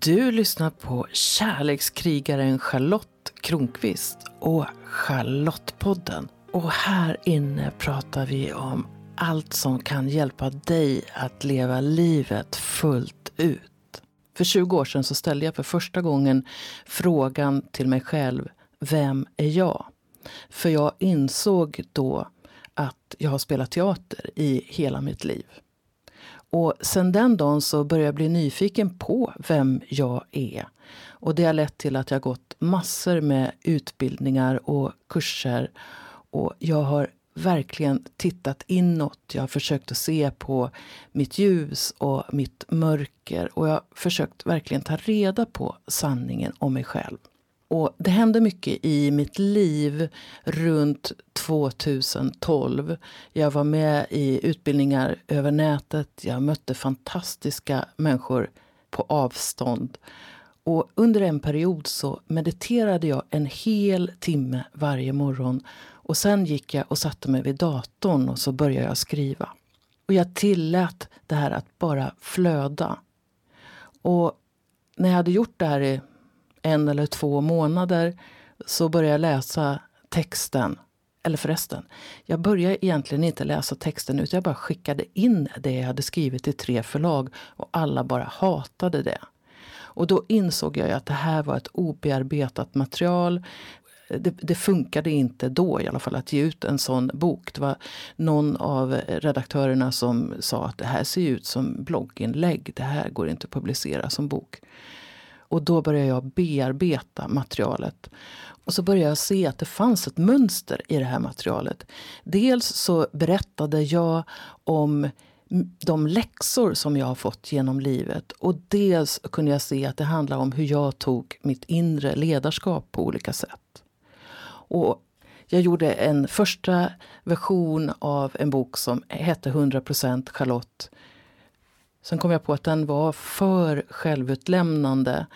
Du lyssnar på kärlekskrigaren Charlotte Kronqvist och Charlottepodden. Och här inne pratar vi om allt som kan hjälpa dig att leva livet fullt ut. För 20 år sedan så ställde jag för första gången frågan till mig själv, vem är jag? För jag insåg då att jag har spelat teater i hela mitt liv. Och sen den dagen så började jag bli nyfiken på vem jag är. Och det har lett till att jag gått massor med utbildningar och kurser. Och jag har verkligen tittat inåt. Jag har försökt att se på mitt ljus och mitt mörker. Och jag har försökt verkligen ta reda på sanningen om mig själv. Och det hände mycket i mitt liv runt 2012. Jag var med i utbildningar över nätet. Jag mötte fantastiska människor på avstånd. Och under en period så mediterade jag en hel timme varje morgon. Och sen gick jag och satte mig vid datorn och så började jag skriva. Och jag tillät det här att bara flöda. Och när jag hade gjort det här i en eller två månader så började jag läsa texten. Eller förresten, jag började egentligen inte läsa texten utan jag bara skickade in det jag hade skrivit till tre förlag och alla bara hatade det. Och då insåg jag att det här var ett obearbetat material. Det, det, funkade inte då i alla fall att ge ut en sån bok. Det var någon av redaktörerna som sa att det här ser ut som blogginlägg. Det här går inte att publicera som bok. Och då började jag bearbeta materialet. Och så började jag se att det fanns ett mönster i det här materialet. Dels så berättade jag om de läxor som jag har fått genom livet. Och dels kunde jag se att det handlar om hur jag tog mitt inre ledarskap på olika sätt. Och jag gjorde en första version av en bok som hette 100% Charlotte Sen kom jag på att den var för självutlämnande.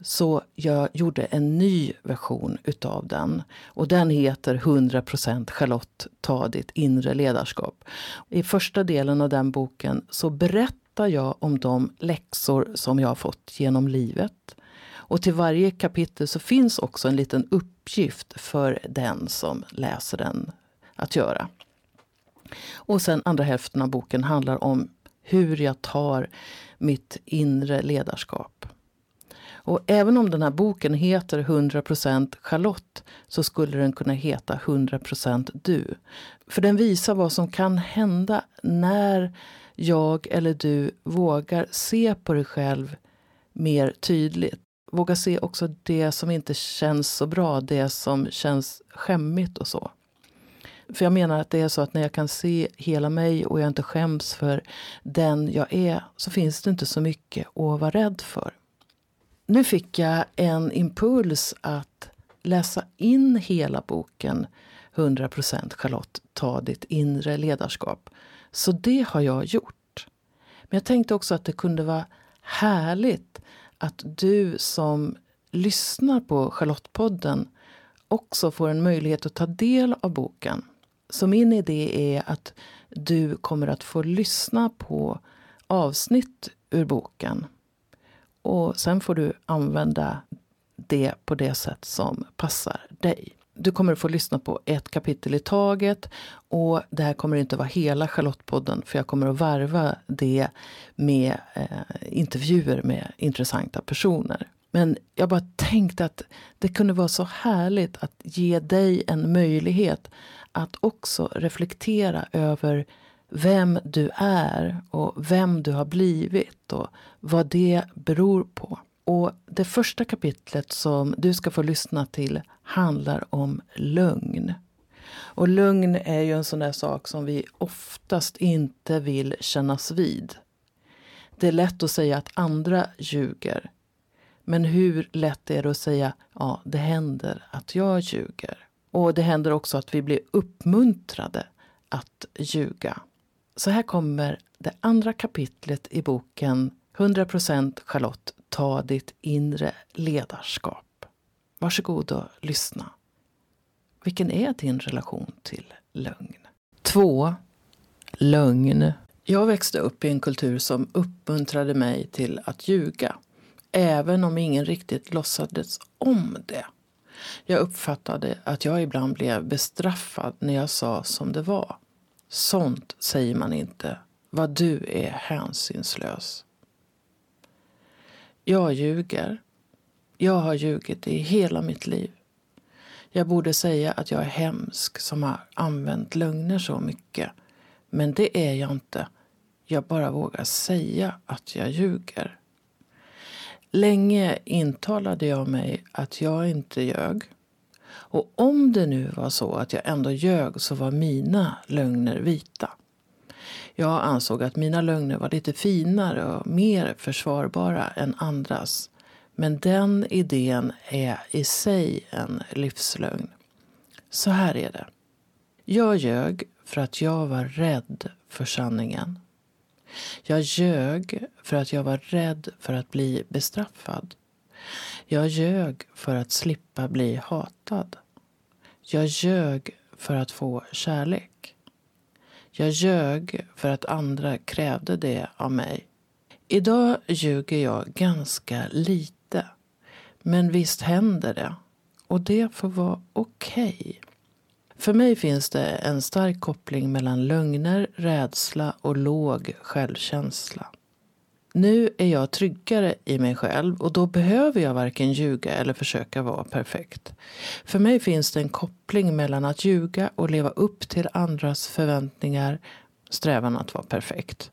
Så jag gjorde en ny version utav den. Och den heter 100% Charlotte, ta ditt inre ledarskap. I första delen av den boken så berättar jag om de läxor som jag har fått genom livet. Och till varje kapitel så finns också en liten uppgift för den som läser den att göra. Och sen andra hälften av boken handlar om hur jag tar mitt inre ledarskap. Och även om den här boken heter 100% Charlotte så skulle den kunna heta 100% du. För den visar vad som kan hända när jag eller du vågar se på dig själv mer tydligt. Våga se också det som inte känns så bra, det som känns skämmigt och så. För jag menar att det är så att när jag kan se hela mig och jag inte skäms för den jag är så finns det inte så mycket att vara rädd för. Nu fick jag en impuls att läsa in hela boken 100% Charlotte, ta ditt inre ledarskap. Så det har jag gjort. Men jag tänkte också att det kunde vara härligt att du som lyssnar på Charlottepodden också får en möjlighet att ta del av boken. Så min idé är att du kommer att få lyssna på avsnitt ur boken. Och sen får du använda det på det sätt som passar dig. Du kommer att få lyssna på ett kapitel i taget. Och det här kommer inte vara hela Charlottepodden för jag kommer att varva det med eh, intervjuer med intressanta personer. Men jag bara tänkte att det kunde vara så härligt att ge dig en möjlighet att också reflektera över vem du är och vem du har blivit och vad det beror på. Och det första kapitlet som du ska få lyssna till handlar om lögn. Och lögn är ju en sån där sak som vi oftast inte vill kännas vid. Det är lätt att säga att andra ljuger. Men hur lätt är det att säga ja, det händer att jag ljuger? Och det händer också att vi blir uppmuntrade att ljuga. Så här kommer det andra kapitlet i boken 100% Charlotte, ta ditt inre ledarskap. Varsågod och lyssna. Vilken är din relation till lögn? 2. Lögn. Jag växte upp i en kultur som uppmuntrade mig till att ljuga. Även om ingen riktigt låtsades om det. Jag uppfattade att jag ibland blev bestraffad när jag sa som det var. Sånt säger man inte. Vad du är hänsynslös. Jag ljuger. Jag har ljugit i hela mitt liv. Jag borde säga att jag är hemsk som har använt lögner så mycket. Men det är jag inte. Jag bara vågar säga att jag ljuger. Länge intalade jag mig att jag inte ljög. Och om det nu var så att jag ändå ljög så var mina lögner vita. Jag ansåg att mina lögner var lite finare och mer försvarbara än andras. Men den idén är i sig en livslögn. Så här är det. Jag ljög för att jag var rädd för sanningen. Jag ljög för att jag var rädd för att bli bestraffad. Jag ljög för att slippa bli hatad. Jag ljög för att få kärlek. Jag ljög för att andra krävde det av mig. Idag ljuger jag ganska lite. Men visst händer det. Och det får vara okej. Okay. För mig finns det en stark koppling mellan lögner, rädsla och låg självkänsla. Nu är jag tryggare i mig själv och då behöver jag varken ljuga eller försöka vara perfekt. För mig finns det en koppling mellan att ljuga och leva upp till andras förväntningar strävan att vara perfekt.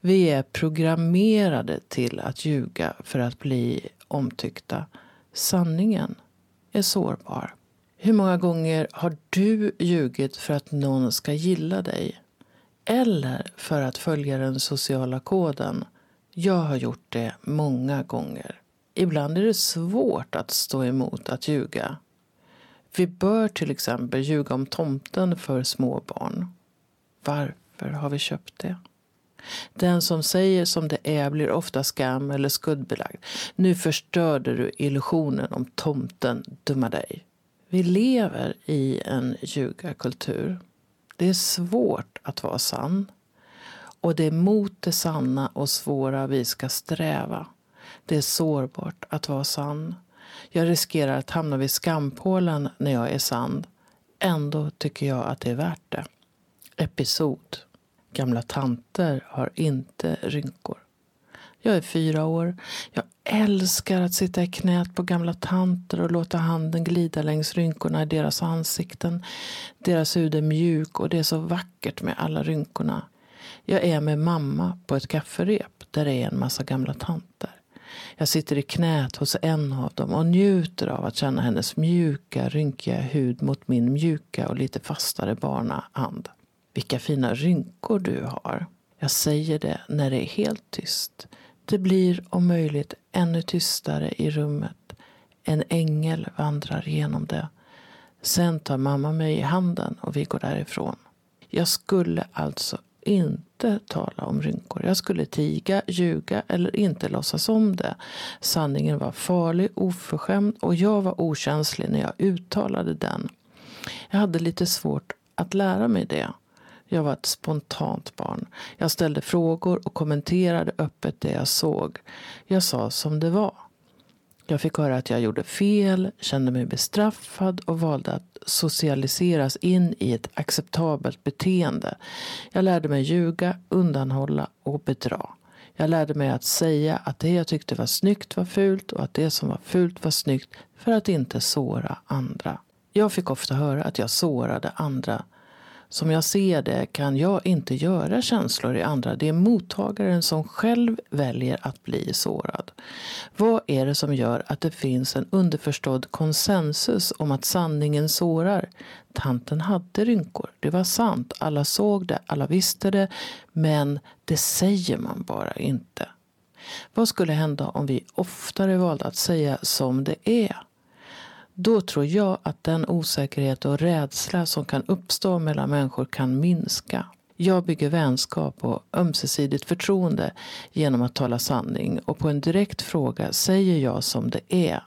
Vi är programmerade till att ljuga för att bli omtyckta. Sanningen är sårbar. Hur många gånger har du ljugit för att någon ska gilla dig? Eller för att följa den sociala koden? Jag har gjort det många gånger. Ibland är det svårt att stå emot att ljuga. Vi bör till exempel ljuga om tomten för små barn. Varför har vi köpt det? Den som säger som det är blir ofta skam eller skuldbelagd. Nu förstörde du illusionen om tomten, dumma dig. Vi lever i en ljugarkultur. Det är svårt att vara sann. Och det är mot det sanna och svåra vi ska sträva. Det är sårbart att vara sann. Jag riskerar att hamna vid skampålen när jag är sann. Ändå tycker jag att det är värt det. Episod. Gamla tanter har inte rynkor. Jag är fyra år. Jag älskar att sitta i knät på gamla tanter och låta handen glida längs rynkorna i deras ansikten. Deras hud är mjuk och det är så vackert med alla rynkorna. Jag är med mamma på ett kafferep där det är en massa gamla tanter. Jag sitter i knät hos en av dem och njuter av att känna hennes mjuka, rynkiga hud mot min mjuka och lite fastare barnahand. Vilka fina rynkor du har. Jag säger det när det är helt tyst. Det blir om möjligt ännu tystare i rummet. En ängel vandrar genom det. Sen tar mamma mig i handen och vi går därifrån. Jag skulle alltså inte tala om rynkor. Jag skulle tiga, ljuga eller inte låtsas om det. Sanningen var farlig, oförskämd och jag var okänslig när jag uttalade den. Jag hade lite svårt att lära mig det. Jag var ett spontant barn. Jag ställde frågor och kommenterade öppet det jag såg. Jag sa som det var. Jag fick höra att jag gjorde fel, kände mig bestraffad och valde att socialiseras in i ett acceptabelt beteende. Jag lärde mig ljuga, undanhålla och bedra. Jag lärde mig att säga att det jag tyckte var snyggt var fult och att det som var fult var snyggt för att inte såra andra. Jag fick ofta höra att jag sårade andra som jag ser det kan jag inte göra känslor i andra. Det är mottagaren som själv väljer att bli sårad. Vad är det som gör att det finns en underförstådd konsensus om att sanningen sårar? Tanten hade rynkor. Det var sant. Alla såg det, alla visste det. Men det säger man bara inte. Vad skulle hända om vi oftare valde att säga som det är? Då tror jag att den osäkerhet och rädsla som kan uppstå mellan människor kan minska. Jag bygger vänskap och ömsesidigt förtroende genom att tala sanning och på en direkt fråga säger jag som det är.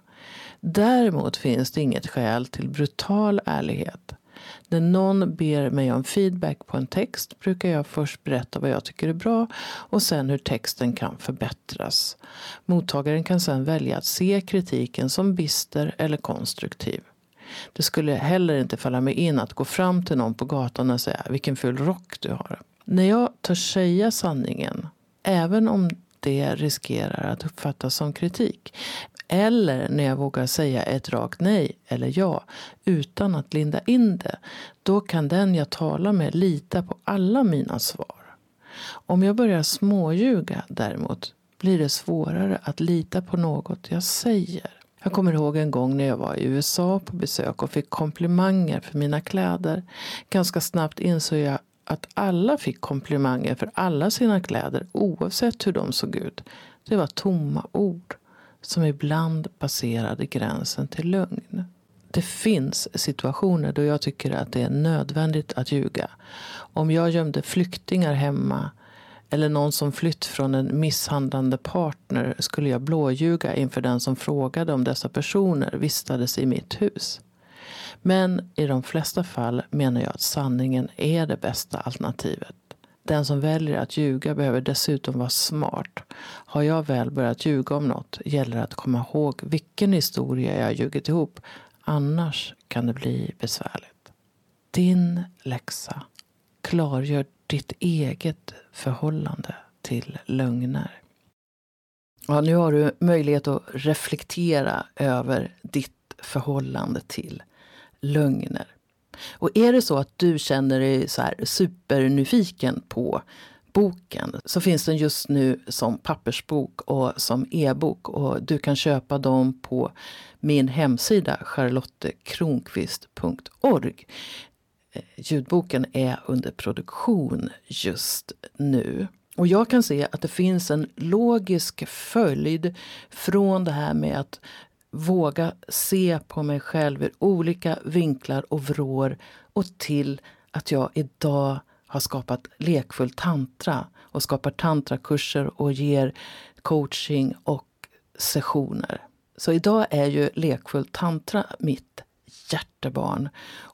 Däremot finns det inget skäl till brutal ärlighet. När någon ber mig om feedback på en text brukar jag först berätta vad jag tycker är bra och sen hur texten kan förbättras. Mottagaren kan sen välja att se kritiken som bister eller konstruktiv. Det skulle heller inte falla mig in att gå fram till någon på gatan och säga vilken ful rock du har. När jag törs säga sanningen, även om det riskerar att uppfattas som kritik. Eller när jag vågar säga ett rakt nej eller ja utan att linda in det. Då kan den jag talar med lita på alla mina svar. Om jag börjar småljuga däremot blir det svårare att lita på något jag säger. Jag kommer ihåg en gång när jag var i USA på besök och fick komplimanger för mina kläder. Ganska snabbt insåg jag att alla fick komplimanger för alla sina kläder oavsett hur de såg ut. Det var tomma ord som ibland passerade gränsen till lögn. Det finns situationer då jag tycker att det är nödvändigt att ljuga. Om jag gömde flyktingar hemma eller någon som flytt från en misshandlande partner skulle jag blåljuga inför den som frågade om dessa personer vistades i mitt hus. Men i de flesta fall menar jag att sanningen är det bästa alternativet. Den som väljer att ljuga behöver dessutom vara smart. Har jag väl börjat ljuga om något gäller det att komma ihåg vilken historia jag ljugit ihop. Annars kan det bli besvärligt. Din läxa. Klargör ditt eget förhållande till lögner. Ja, nu har du möjlighet att reflektera över ditt förhållande till lögner. Och är det så att du känner dig så här supernyfiken på boken så finns den just nu som pappersbok och som e-bok. Och du kan köpa dem på min hemsida charlottekronqvist.org. Eh, ljudboken är under produktion just nu. Och jag kan se att det finns en logisk följd från det här med att våga se på mig själv ur olika vinklar och vrår och till att jag idag har skapat lekfull tantra och skapar tantrakurser och ger coaching och sessioner. Så idag är ju lekfull tantra mitt hjärtebarn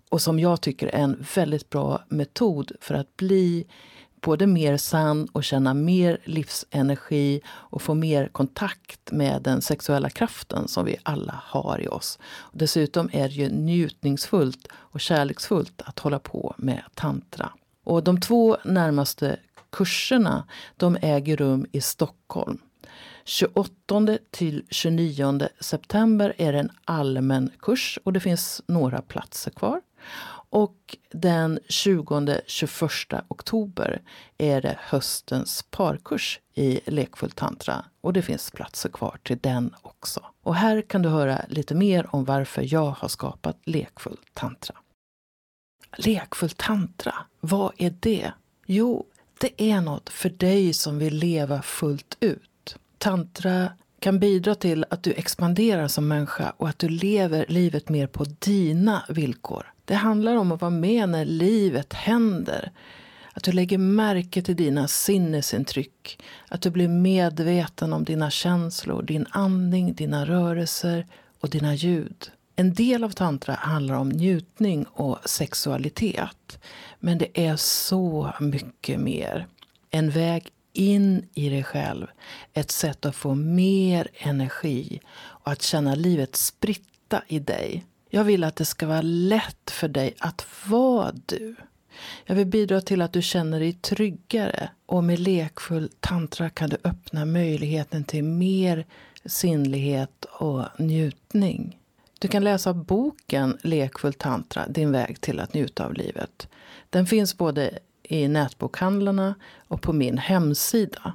och som jag tycker är en väldigt bra metod för att bli både mer sann och känna mer livsenergi och få mer kontakt med den sexuella kraften som vi alla har i oss. Dessutom är det ju njutningsfullt och kärleksfullt att hålla på med tantra. Och de två närmaste kurserna de äger rum i Stockholm. 28 till 29 september är det en allmän kurs och det finns några platser kvar. Och den 20-21 oktober är det höstens parkurs i lekfull tantra och det finns platser kvar till den också. Och här kan du höra lite mer om varför jag har skapat lekfull tantra. Lekfull tantra, vad är det? Jo, det är något för dig som vill leva fullt ut. Tantra kan bidra till att du expanderar som människa och att du lever livet mer på dina villkor. Det handlar om att vara med när livet händer. Att du lägger märke till dina sinnesintryck. Att du blir medveten om dina känslor, din andning, dina rörelser och dina ljud. En del av tantra handlar om njutning och sexualitet. Men det är så mycket mer. En väg in i dig själv. Ett sätt att få mer energi och att känna livet spritta i dig. Jag vill att det ska vara lätt för dig att vara du. Jag vill bidra till att du känner dig tryggare och med lekfull tantra kan du öppna möjligheten till mer sinnlighet och njutning. Du kan läsa boken Lekfull tantra, din väg till att njuta av livet. Den finns både i nätbokhandlarna och på min hemsida.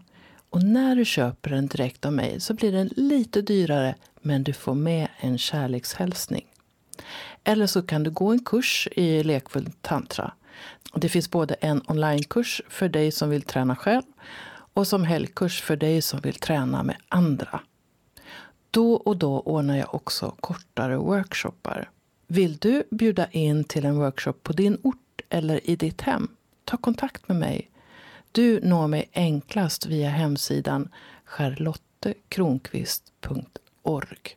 Och när du köper den direkt av mig så blir den lite dyrare men du får med en kärlekshälsning. Eller så kan du gå en kurs i lekfull tantra. Det finns både en onlinekurs för dig som vill träna själv och som helgkurs för dig som vill träna med andra. Då och då ordnar jag också kortare workshoppar. Vill du bjuda in till en workshop på din ort eller i ditt hem? Ta kontakt med mig. Du når mig enklast via hemsidan charlottekronqvist.org.